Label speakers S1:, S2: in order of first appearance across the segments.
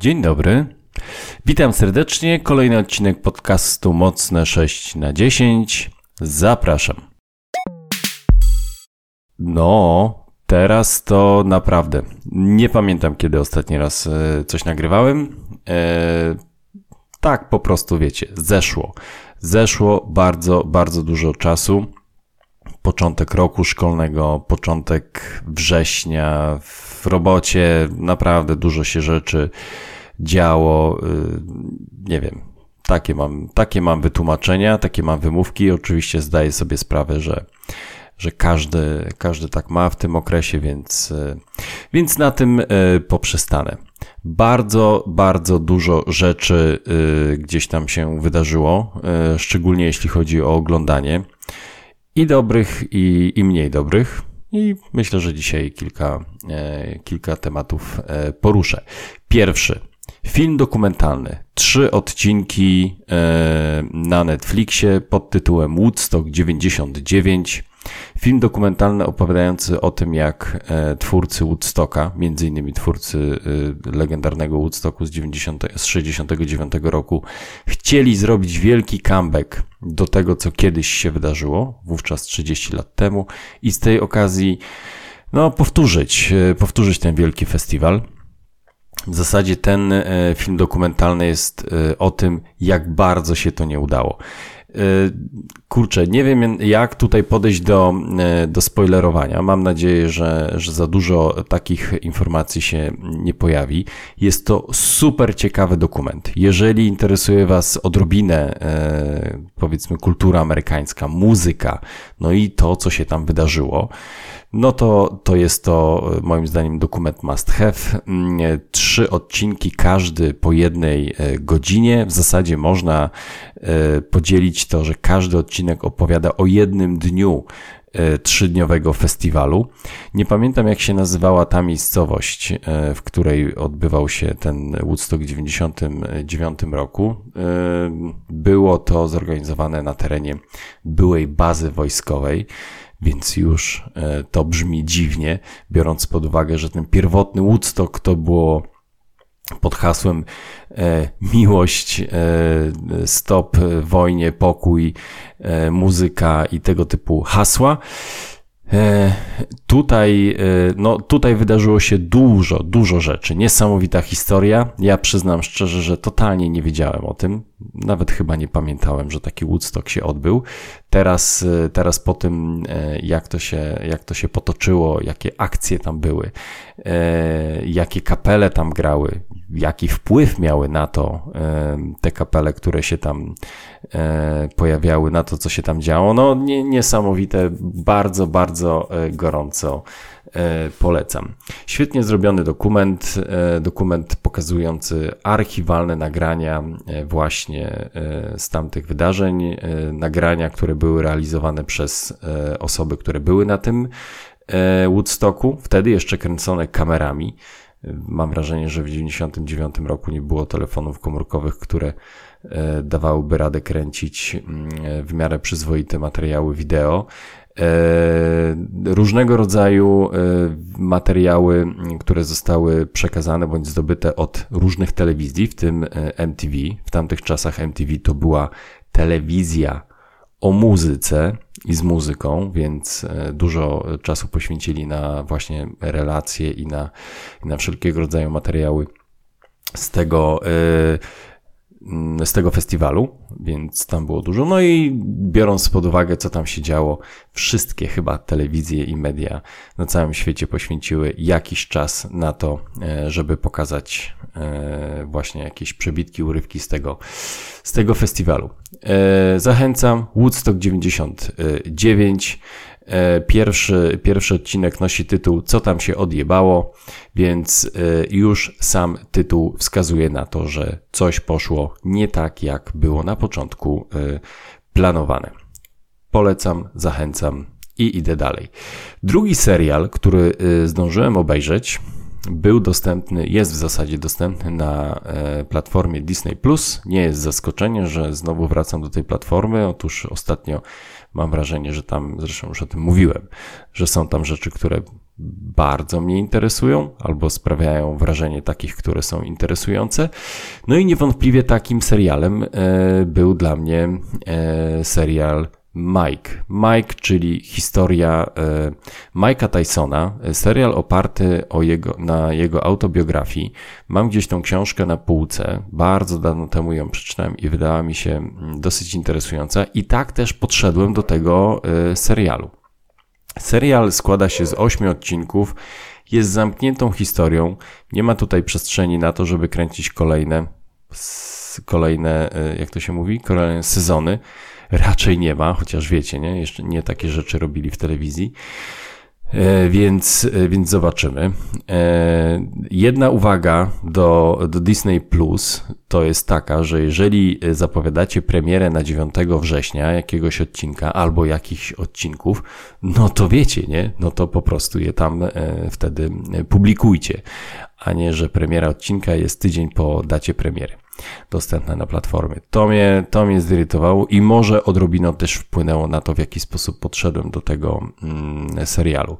S1: Dzień dobry. Witam serdecznie. Kolejny odcinek podcastu Mocne 6 na 10. Zapraszam. No, teraz to naprawdę. Nie pamiętam, kiedy ostatni raz e, coś nagrywałem. E, tak, po prostu wiecie, zeszło. Zeszło bardzo, bardzo dużo czasu. Początek roku szkolnego, początek września, w robocie naprawdę dużo się rzeczy działo. Y, nie wiem, takie mam, takie mam wytłumaczenia, takie mam wymówki. Oczywiście zdaję sobie sprawę, że, że każdy, każdy tak ma w tym okresie, więc, y, więc na tym y, poprzestanę. Bardzo, bardzo dużo rzeczy gdzieś tam się wydarzyło, szczególnie jeśli chodzi o oglądanie i dobrych, i, i mniej dobrych. I myślę, że dzisiaj kilka, e, kilka tematów e, poruszę. Pierwszy. Film dokumentalny. Trzy odcinki e, na Netflixie pod tytułem Woodstock 99. Film dokumentalny opowiadający o tym, jak twórcy Woodstocka, między innymi twórcy legendarnego Woodstocku z, 90, z 69 roku, chcieli zrobić wielki comeback do tego, co kiedyś się wydarzyło, wówczas 30 lat temu, i z tej okazji no, powtórzyć, e, powtórzyć ten wielki festiwal. W zasadzie ten film dokumentalny jest o tym, jak bardzo się to nie udało. Y, kurczę, nie wiem jak tutaj podejść do, y, do spoilerowania. Mam nadzieję, że, że za dużo takich informacji się nie pojawi. Jest to super ciekawy dokument. Jeżeli interesuje Was odrobinę, y, powiedzmy, kultura amerykańska, muzyka, no i to, co się tam wydarzyło, no to, to jest to moim zdaniem dokument must have. Mm, trzy odcinki, każdy po jednej e, godzinie. W zasadzie można e, podzielić to, że każdy odcinek opowiada o jednym dniu e, trzydniowego festiwalu. Nie pamiętam, jak się nazywała ta miejscowość, w której odbywał się ten Woodstock w 1999 roku. Było to zorganizowane na terenie byłej bazy wojskowej więc już e, to brzmi dziwnie, biorąc pod uwagę, że ten pierwotny Woodstock to było pod hasłem e, miłość, e, stop wojnie, pokój, muzyka i tego typu hasła. Tutaj, no, tutaj wydarzyło się dużo, dużo rzeczy. Niesamowita historia. Ja przyznam szczerze, że totalnie nie wiedziałem o tym. Nawet chyba nie pamiętałem, że taki Woodstock się odbył. Teraz, e, teraz po tym, jak to, się, jak to się potoczyło, jakie akcje tam były, jakie kapele tam grały, jaki wpływ miały na to te kapele, które się tam pojawiały, na to, co się tam działo. No, niesamowite, bardzo, bardzo gorąco polecam. Świetnie zrobiony dokument, dokument pokazujący archiwalne nagrania właśnie z tamtych wydarzeń, nagrania, które były realizowane przez osoby, które były na tym Woodstocku, wtedy jeszcze kręcone kamerami. Mam wrażenie, że w 1999 roku nie było telefonów komórkowych, które e, dawałyby radę kręcić mm, w miarę przyzwoite materiały wideo. E, różnego rodzaju e, materiały, które zostały przekazane bądź zdobyte od różnych telewizji, w tym MTV. W tamtych czasach MTV to była telewizja o muzyce i z muzyką, więc e, dużo czasu poświęcili na właśnie relacje i na, na wszelkiego rodzaju materiały z tego, e, z tego festiwalu, więc tam było dużo. No i biorąc pod uwagę, co tam się działo, wszystkie chyba telewizje i media na całym świecie poświęciły jakiś czas na to, e, żeby pokazać właśnie jakieś przebitki, urywki z tego, z tego festiwalu. E, zachęcam, Woodstock 99. E, pierwszy, pierwszy odcinek nosi tytuł Co tam się odjebało, więc e, już sam tytuł wskazuje na to, że coś poszło nie tak, jak było na początku planowane. Polecam, zachęcam i idę dalej. Drugi serial, który zdążyłem obejrzeć, był dostępny, jest w zasadzie dostępny na e, platformie Disney. Nie jest zaskoczenie, że znowu wracam do tej platformy. Otóż ostatnio mam wrażenie, że tam, zresztą już o tym mówiłem, że są tam rzeczy, które bardzo mnie interesują albo sprawiają wrażenie takich, które są interesujące. No i niewątpliwie takim serialem e, był dla mnie e, serial Mike. Mike, czyli historia e, Mike'a Tysona, serial oparty o jego, na jego autobiografii. Mam gdzieś tą książkę na półce, bardzo dawno temu ją przeczytałem i wydała mi się mm, dosyć interesująca i tak też podszedłem do tego e, serialu. Serial składa się z ośmiu odcinków, jest zamkniętą historią, nie ma tutaj przestrzeni na to, żeby kręcić kolejne, kolejne, e, jak to się mówi, kolejne sezony raczej nie ma, chociaż wiecie, nie? Jeszcze nie takie rzeczy robili w telewizji. E, więc, e, więc zobaczymy. E, jedna uwaga do, do Disney Plus to jest taka, że jeżeli zapowiadacie premierę na 9 września jakiegoś odcinka albo jakichś odcinków, no to wiecie, nie? No to po prostu je tam wtedy publikujcie, a nie, że premiera odcinka jest tydzień po dacie premiery dostępne na platformie. To mnie, to mnie zirytowało i może odrobinę też wpłynęło na to, w jaki sposób podszedłem do tego mm, serialu.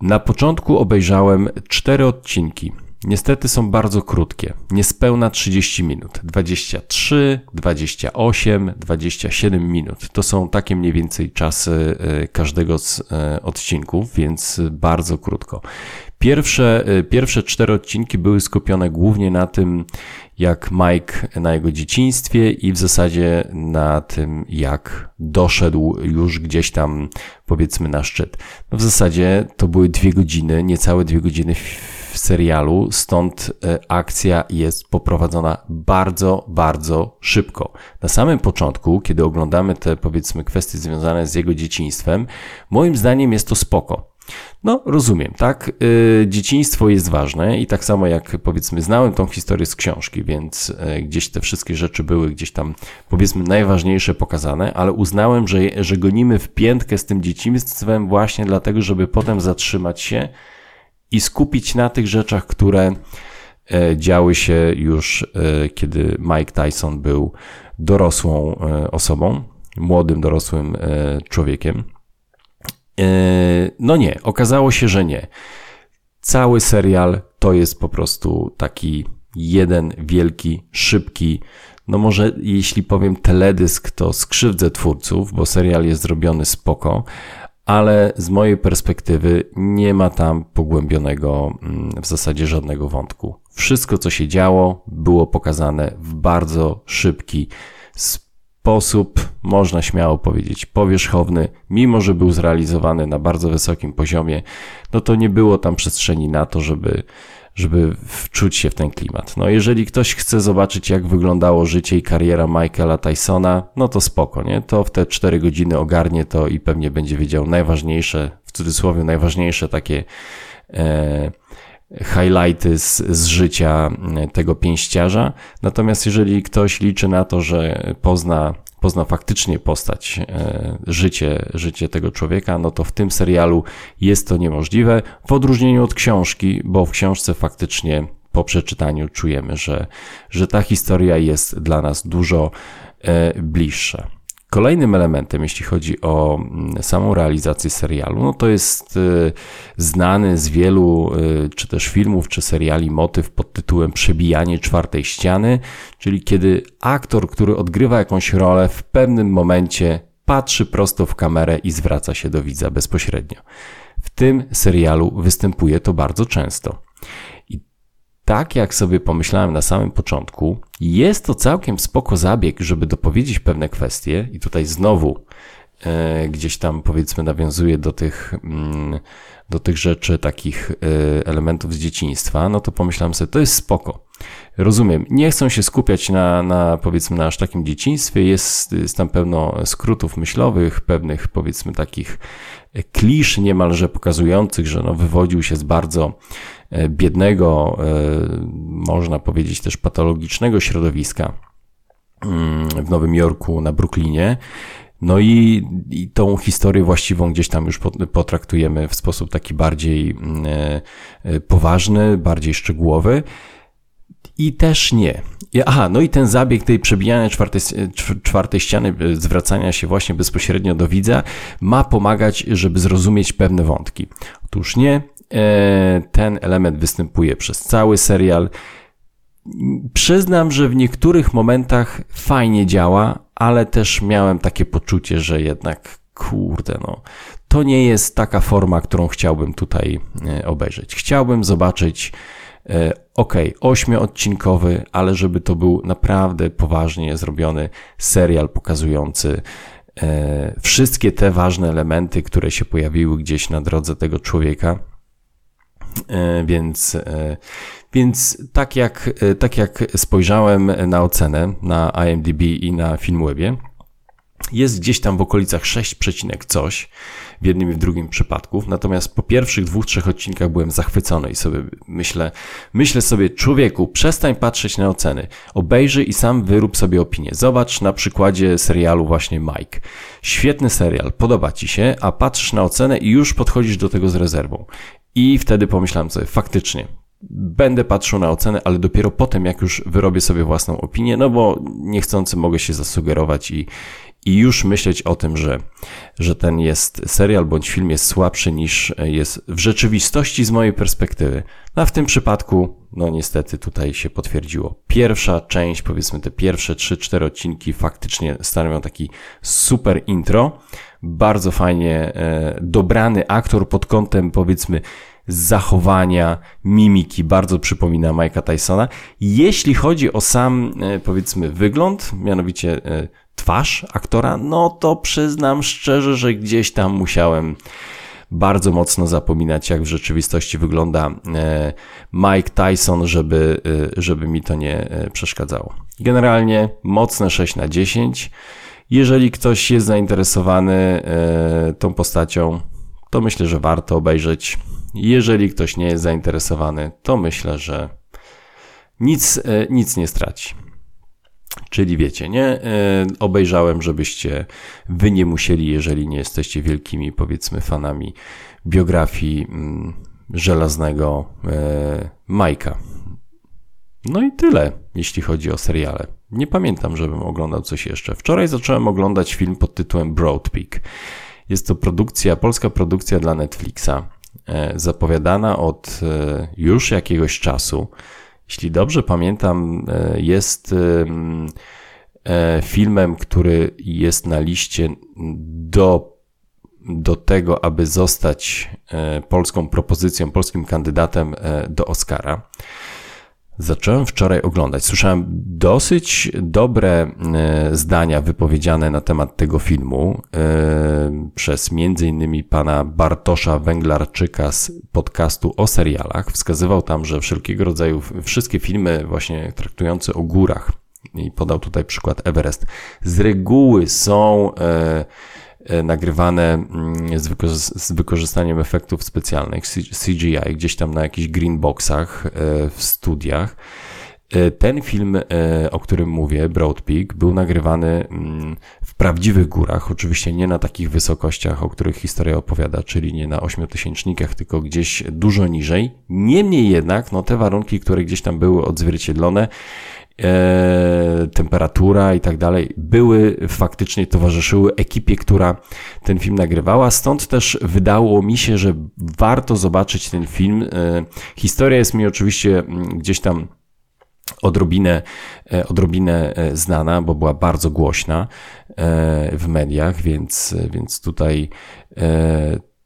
S1: Na początku obejrzałem cztery odcinki. Niestety są bardzo krótkie, niespełna 30 minut. 23, 28, 27 minut. To są takie mniej więcej czasy e, każdego z e, odcinków, więc bardzo krótko. Pierwsze, e, pierwsze cztery odcinki były skupione głównie na tym, jak Mike na jego dzieciństwie i w zasadzie na tym, jak doszedł już gdzieś tam, powiedzmy, na szczyt. No w zasadzie to były dwie godziny, niecałe dwie godziny w serialu, stąd e, akcja jest poprowadzona bardzo, bardzo szybko. Na samym początku, kiedy oglądamy te, powiedzmy, kwestie związane z jego dzieciństwem, moim zdaniem jest to spoko. No, rozumiem, tak? Yy, dzieciństwo jest ważne i tak samo jak powiedzmy znałem tą historię z książki, więc yy, gdzieś te wszystkie rzeczy były gdzieś tam powiedzmy najważniejsze pokazane, ale uznałem, że, że gonimy w piętkę z tym dzieciństwem właśnie dlatego, żeby potem zatrzymać się i skupić na tych rzeczach, które yy, działy się już, yy, kiedy Mike Tyson był dorosłą yy, osobą, młodym, dorosłym człowiekiem. E, no nie, okazało się, że nie. Cały serial to jest po prostu taki jeden wielki, szybki, no może jeśli powiem teledysk, to skrzywdzę twórców, bo serial jest zrobiony spoko, ale z mojej perspektywy nie ma tam pogłębionego mm, w zasadzie żadnego wątku. Wszystko, co się działo, było pokazane w bardzo szybki sposób sposób, można śmiało powiedzieć, powierzchowny, mimo że był zrealizowany na bardzo wysokim poziomie, no to nie było tam przestrzeni na to, żeby, żeby wczuć się w ten klimat. No jeżeli ktoś chce zobaczyć, jak wyglądało życie i kariera Michaela Tysona, no to spoko, nie? To w te 4 godziny ogarnie to i pewnie będzie wiedział najważniejsze, w cudzysłowie najważniejsze takie e, highlighty z, z życia e, tego pięściarza. Natomiast jeżeli ktoś liczy na to, że pozna, pozna faktycznie postać, e, życie, życie tego człowieka, no to w tym serialu jest to niemożliwe, w odróżnieniu od książki, bo w książce faktycznie po przeczytaniu czujemy, że, że ta historia jest dla nas dużo e, bliższa. Kolejnym elementem, jeśli chodzi o mm, samą realizację serialu, no to jest y, znany z wielu y, czy też filmów, czy seriali motyw pod tytułem Przebijanie czwartej ściany, czyli kiedy aktor, który odgrywa jakąś rolę, w pewnym momencie patrzy prosto w kamerę i zwraca się do widza bezpośrednio. W tym serialu występuje to bardzo często tak jak sobie pomyślałem na samym początku, jest to całkiem spoko zabieg, żeby dopowiedzieć pewne kwestie i tutaj znowu e, gdzieś tam powiedzmy nawiązuje do tych, mm, do tych rzeczy, takich e, elementów z dzieciństwa, no to pomyślałem sobie, to jest spoko. Rozumiem, nie chcą się skupiać na, na powiedzmy na aż takim dzieciństwie, jest, jest tam pełno skrótów myślowych, pewnych powiedzmy takich klisz niemalże pokazujących, że no, wywodził się z bardzo biednego, e, można powiedzieć też patologicznego środowiska mm, w Nowym Jorku, na Brooklynie. No i, i tą historię właściwą gdzieś tam już potraktujemy w sposób taki bardziej mm, e, poważny, bardziej szczegółowy. I też nie. aha, no i ten zabieg tej przebijania czwartej, czwartej ściany, e, zwracania się właśnie bezpośrednio do widza, ma pomagać, żeby zrozumieć pewne wątki. Otóż nie, e, ten element występuje przez cały serial. Przyznam, że w niektórych momentach fajnie działa, ale też miałem takie poczucie, że jednak kurde, no, to nie jest taka forma, którą chciałbym tutaj e, obejrzeć. Chciałbym zobaczyć, e, ok, ośmioodcinkowy, ale żeby to był naprawdę poważnie zrobiony serial pokazujący e, wszystkie te ważne elementy, które się pojawiły gdzieś na drodze tego człowieka. Więc, więc tak, jak, tak jak spojrzałem na ocenę na IMDb i na Filmwebie, jest gdzieś tam w okolicach 6, coś w jednym i w drugim przypadku. Natomiast po pierwszych dwóch, trzech odcinkach byłem zachwycony i sobie myślę, myślę sobie, człowieku, przestań patrzeć na oceny. Obejrzyj i sam wyrób sobie opinię. Zobacz na przykładzie serialu właśnie Mike. Świetny serial, podoba ci się, a patrzysz na ocenę i już podchodzisz do tego z rezerwą. I wtedy pomyślałem sobie, faktycznie, będę patrzył na ocenę, ale dopiero potem, jak już wyrobię sobie własną opinię, no bo niechcący mogę się zasugerować i, i już myśleć o tym, że, że ten jest serial bądź film jest słabszy niż jest w rzeczywistości z mojej perspektywy. No a w tym przypadku, no niestety tutaj się potwierdziło. Pierwsza część, powiedzmy te pierwsze 3-4 odcinki faktycznie stanowią taki super intro. Bardzo fajnie e, dobrany aktor pod kątem powiedzmy zachowania, mimiki, bardzo przypomina Mike'a Tysona. Jeśli chodzi o sam, e, powiedzmy, wygląd, mianowicie e, twarz aktora, no to przyznam szczerze, że gdzieś tam musiałem bardzo mocno zapominać, jak w rzeczywistości wygląda e, Mike Tyson, żeby, żeby mi to nie przeszkadzało. Generalnie mocne 6 na 10. Jeżeli ktoś jest zainteresowany tą postacią, to myślę, że warto obejrzeć. Jeżeli ktoś nie jest zainteresowany, to myślę, że nic, e, nic nie straci. Czyli wiecie, nie? E, obejrzałem, żebyście wy nie musieli, jeżeli nie jesteście wielkimi, powiedzmy, fanami biografii mm, żelaznego e, Majka. No i tyle, jeśli chodzi o seriale. Nie pamiętam, żebym oglądał coś jeszcze. Wczoraj zacząłem oglądać film pod tytułem Broad Peak. Jest to produkcja, polska produkcja dla Netflixa. E, zapowiadana od już jakiegoś czasu. Jeśli dobrze pamiętam, e, jest filmem, który jest na liście do, do tego, aby zostać polską propozycją, polskim kandydatem do Oscara. Zacząłem wczoraj oglądać. Słyszałem dosyć dobre e, zdania wypowiedziane na temat tego filmu e, przez innymi pana Bartosza Węglarczyka z podcastu o serialach. Wskazywał tam, że wszelkiego rodzaju, wszystkie filmy właśnie traktujące o górach i podał tutaj przykład Everest, z reguły są E, nagrywane mm, z wykorzystaniem efektów specjalnych CGI, gdzieś tam na jakichś greenboxach e, w studiach. E, ten film, o którym mówię, Broad Peak, był nagrywany mm, w prawdziwych górach, oczywiście nie na takich wysokościach, o których historia opowiada, czyli nie na ośmiotysięcznikach, tylko gdzieś dużo niżej. Niemniej jednak, no te warunki, które gdzieś tam były odzwierciedlone, e, temperatura i tak dalej, były faktycznie towarzyszyły ekipie, która ten film nagrywała. Stąd też wydało mi się, że warto zobaczyć ten film. E, historia jest mi oczywiście mm, gdzieś tam odrobinę, e, odrobinę znana, bo była bardzo głośna w mediach, więc, więc tutaj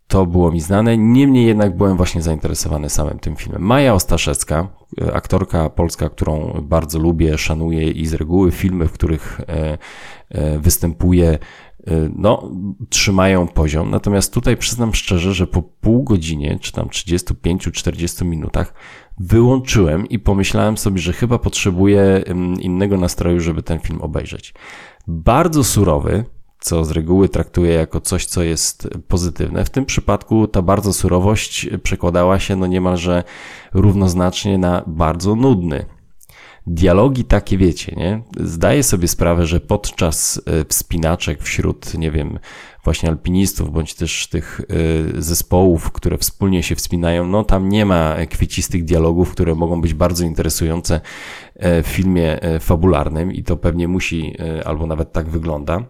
S1: to było mi znane. Niemniej jednak byłem właśnie zainteresowany samym tym filmem. Maja Ostaszewska, aktorka polska, którą bardzo lubię, szanuję i z reguły filmy, w których e, e, występuje, e, no, trzymają poziom. Natomiast tutaj przyznam szczerze, że po pół godzinie, czy tam 35-40 minutach wyłączyłem i pomyślałem sobie, że chyba potrzebuję innego nastroju, żeby ten film obejrzeć. Bardzo surowy, co z reguły traktuję jako coś, co jest pozytywne. W tym przypadku ta bardzo surowość przekładała się no niemalże równoznacznie na bardzo nudny. Dialogi takie wiecie, nie? Zdaję sobie sprawę, że podczas e, wspinaczek wśród, nie wiem, właśnie alpinistów, bądź też tych e, zespołów, które wspólnie się wspinają, no tam nie ma kwiecistych dialogów, które mogą być bardzo interesujące w filmie fabularnym i to pewnie musi, albo nawet tak wygląda.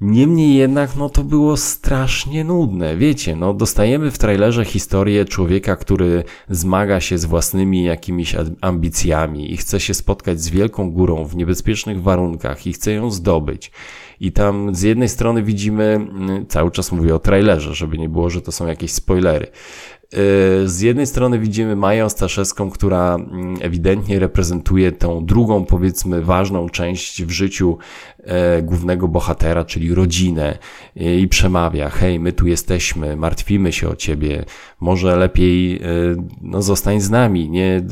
S1: Niemniej jednak, no to było strasznie nudne. Wiecie, no dostajemy w trailerze historię człowieka, który zmaga się z własnymi jakimiś ambicjami i chce się spotkać z wielką górą w niebezpiecznych warunkach i chce ją zdobyć. I tam z jednej strony widzimy, mm, cały czas mówię o trailerze, żeby nie było, że to są jakieś spoilery. Y, z jednej strony widzimy Maję Staszewską, która mm, ewidentnie reprezentuje tą drugą, powiedzmy, ważną część w życiu e, głównego bohatera, czyli rodzinę. I przemawia, hej, my tu jesteśmy, martwimy się o ciebie, może lepiej e, no, zostań z nami, nie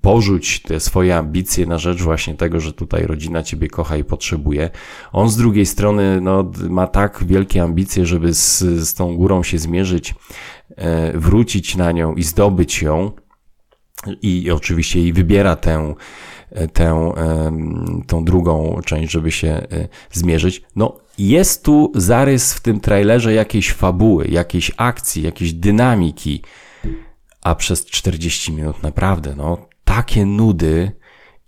S1: porzuć te swoje ambicje na rzecz właśnie tego, że tutaj rodzina ciebie kocha i potrzebuje. On z drugiej strony no, ma tak wielkie ambicje, żeby z, z tą górą się zmierzyć, E, wrócić na nią i zdobyć ją. I oczywiście i wybiera tę, e, tę, tą drugą część, żeby się e, zmierzyć. No, jest tu zarys w tym trailerze jakiejś fabuły, jakiejś akcji, jakiejś dynamiki, a przez 40 minut naprawdę, no, takie nudy,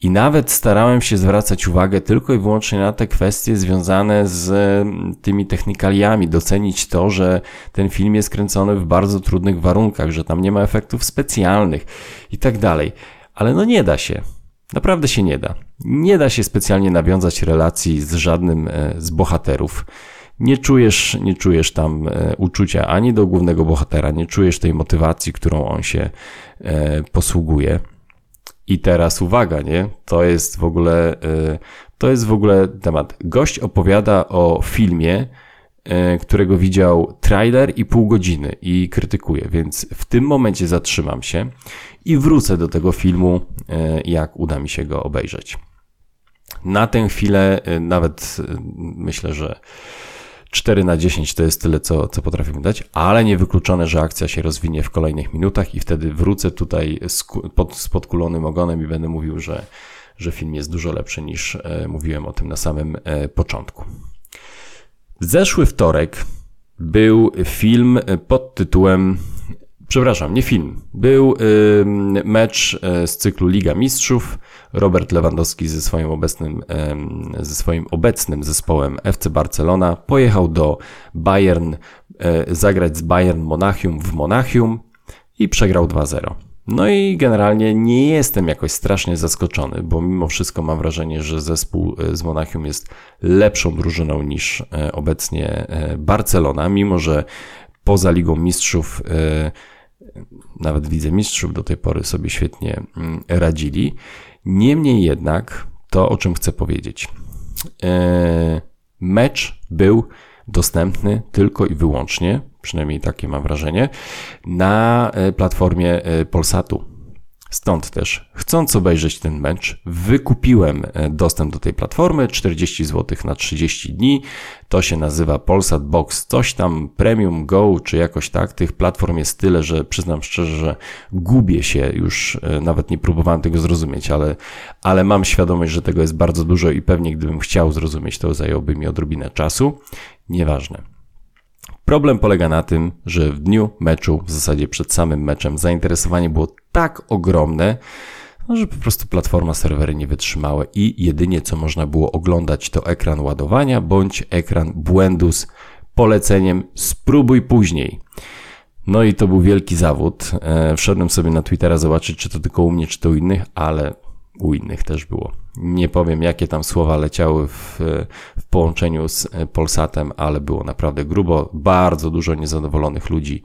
S1: i nawet starałem się zwracać uwagę tylko i wyłącznie na te kwestie związane z mm, tymi technikaliami, docenić to, że ten film jest kręcony w bardzo trudnych warunkach, że tam nie ma efektów specjalnych i tak dalej. Ale no nie da się. Naprawdę się nie da. Nie da się specjalnie nawiązać relacji z żadnym e, z bohaterów. Nie czujesz, nie czujesz tam e, uczucia ani do głównego bohatera, nie czujesz tej motywacji, którą on się e, posługuje. I teraz uwaga, nie? To jest w ogóle, y, to jest w ogóle temat. Gość opowiada o filmie, y, którego widział trailer i pół godziny i krytykuje, więc w tym momencie zatrzymam się i wrócę do tego filmu, y, jak uda mi się go obejrzeć. Na tę chwilę nawet myślę, że 4 na 10 to jest tyle, co, co potrafimy dać, ale niewykluczone, że akcja się rozwinie w kolejnych minutach i wtedy wrócę tutaj z, pod, z podkulonym ogonem i będę mówił, że, że film jest dużo lepszy niż e, mówiłem o tym na samym e, początku. Zeszły wtorek był film pod tytułem Przepraszam, nie film. Był y, mecz y, z cyklu Liga Mistrzów. Robert Lewandowski ze swoim obecnym, y, ze swoim obecnym zespołem FC Barcelona pojechał do Bayern y, zagrać z Bayern Monachium w Monachium i przegrał 2-0. No i generalnie nie jestem jakoś strasznie zaskoczony, bo mimo wszystko mam wrażenie, że zespół y, z Monachium jest lepszą drużyną niż obecnie Barcelona, mimo że poza Ligą Mistrzów nawet wicemistrzów do tej pory sobie świetnie mm, radzili. Niemniej jednak, to o czym chcę powiedzieć. E, mecz był dostępny tylko i wyłącznie, przynajmniej takie mam wrażenie, na e, platformie e, Polsatu. Stąd też, chcąc obejrzeć ten mecz, wykupiłem e, dostęp do tej platformy 40 zł na 30 dni. To się nazywa Polsat Box, coś tam Premium Go, czy jakoś tak. Tych platform jest tyle, że przyznam szczerze, że gubię się już, e, nawet nie próbowałem tego zrozumieć, ale, ale mam świadomość, że tego jest bardzo dużo i pewnie gdybym chciał zrozumieć, to zajęłoby mi odrobinę czasu. Nieważne. Problem polega na tym, że w dniu meczu, w zasadzie przed samym meczem, zainteresowanie było tak ogromne, no, że po prostu platforma serwery nie wytrzymały i jedynie co można było oglądać to ekran ładowania bądź ekran błędu z poleceniem spróbuj później. No i to był wielki zawód. E, wszedłem sobie na Twittera zobaczyć, czy to tylko u mnie, czy to u innych, ale u innych też było. Nie powiem, jakie tam słowa leciały w, w połączeniu z Polsatem, ale było naprawdę grubo. Bardzo dużo niezadowolonych ludzi,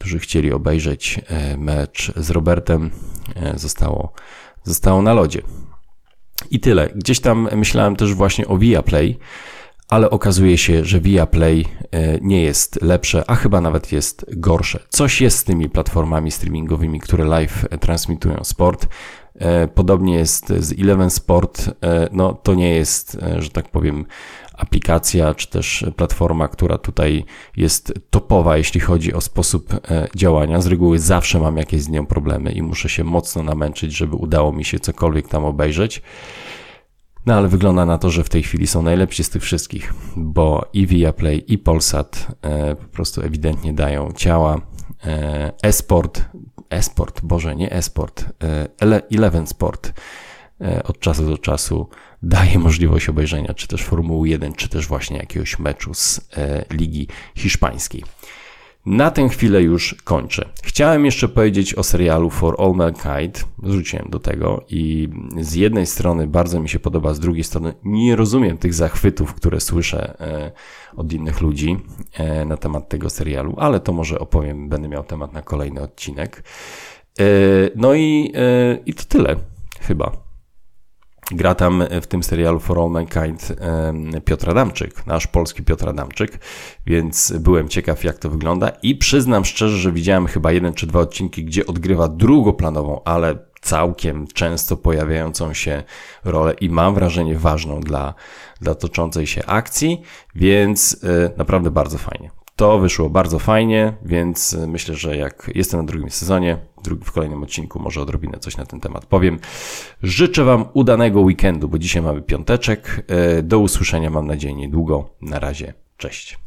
S1: którzy chcieli obejrzeć e, mecz z Robertem, e, zostało, zostało na lodzie. I tyle. Gdzieś tam myślałem też właśnie o Viaplay, ale okazuje się, że Viaplay e, nie jest lepsze, a chyba nawet jest gorsze. Coś jest z tymi platformami streamingowymi, które live transmitują sport. Podobnie jest z Eleven Sport. No, to nie jest, że tak powiem, aplikacja czy też platforma, która tutaj jest topowa, jeśli chodzi o sposób działania. Z reguły zawsze mam jakieś z nią problemy i muszę się mocno namęczyć, żeby udało mi się cokolwiek tam obejrzeć. No ale wygląda na to, że w tej chwili są najlepsi z tych wszystkich, bo i Viaplay i Polsat po prostu ewidentnie dają ciała. E-sport Esport, Boże, nie Esport, e, Eleven Sport e, od czasu do czasu daje możliwość obejrzenia czy też Formuły 1, czy też właśnie jakiegoś meczu z e, Ligi Hiszpańskiej. Na tę chwilę już kończę. Chciałem jeszcze powiedzieć o serialu For All Mankind. Wróciłem do tego i z jednej strony bardzo mi się podoba, z drugiej strony nie rozumiem tych zachwytów, które słyszę e, od innych ludzi e, na temat tego serialu, ale to może opowiem, będę miał temat na kolejny odcinek. No i, i to tyle chyba. Gra tam w tym serialu For All Mankind Piotr Adamczyk, nasz polski Piotr Adamczyk, więc byłem ciekaw, jak to wygląda i przyznam szczerze, że widziałem chyba jeden czy dwa odcinki, gdzie odgrywa drugoplanową, ale całkiem często pojawiającą się rolę i mam wrażenie ważną dla, dla toczącej się akcji, więc e, naprawdę bardzo fajnie. To wyszło bardzo fajnie, więc myślę, że jak jestem na drugim sezonie, w kolejnym odcinku może odrobinę coś na ten temat powiem. Życzę Wam udanego weekendu, bo dzisiaj mamy piąteczek. E, do usłyszenia mam nadzieję niedługo. Na razie, cześć.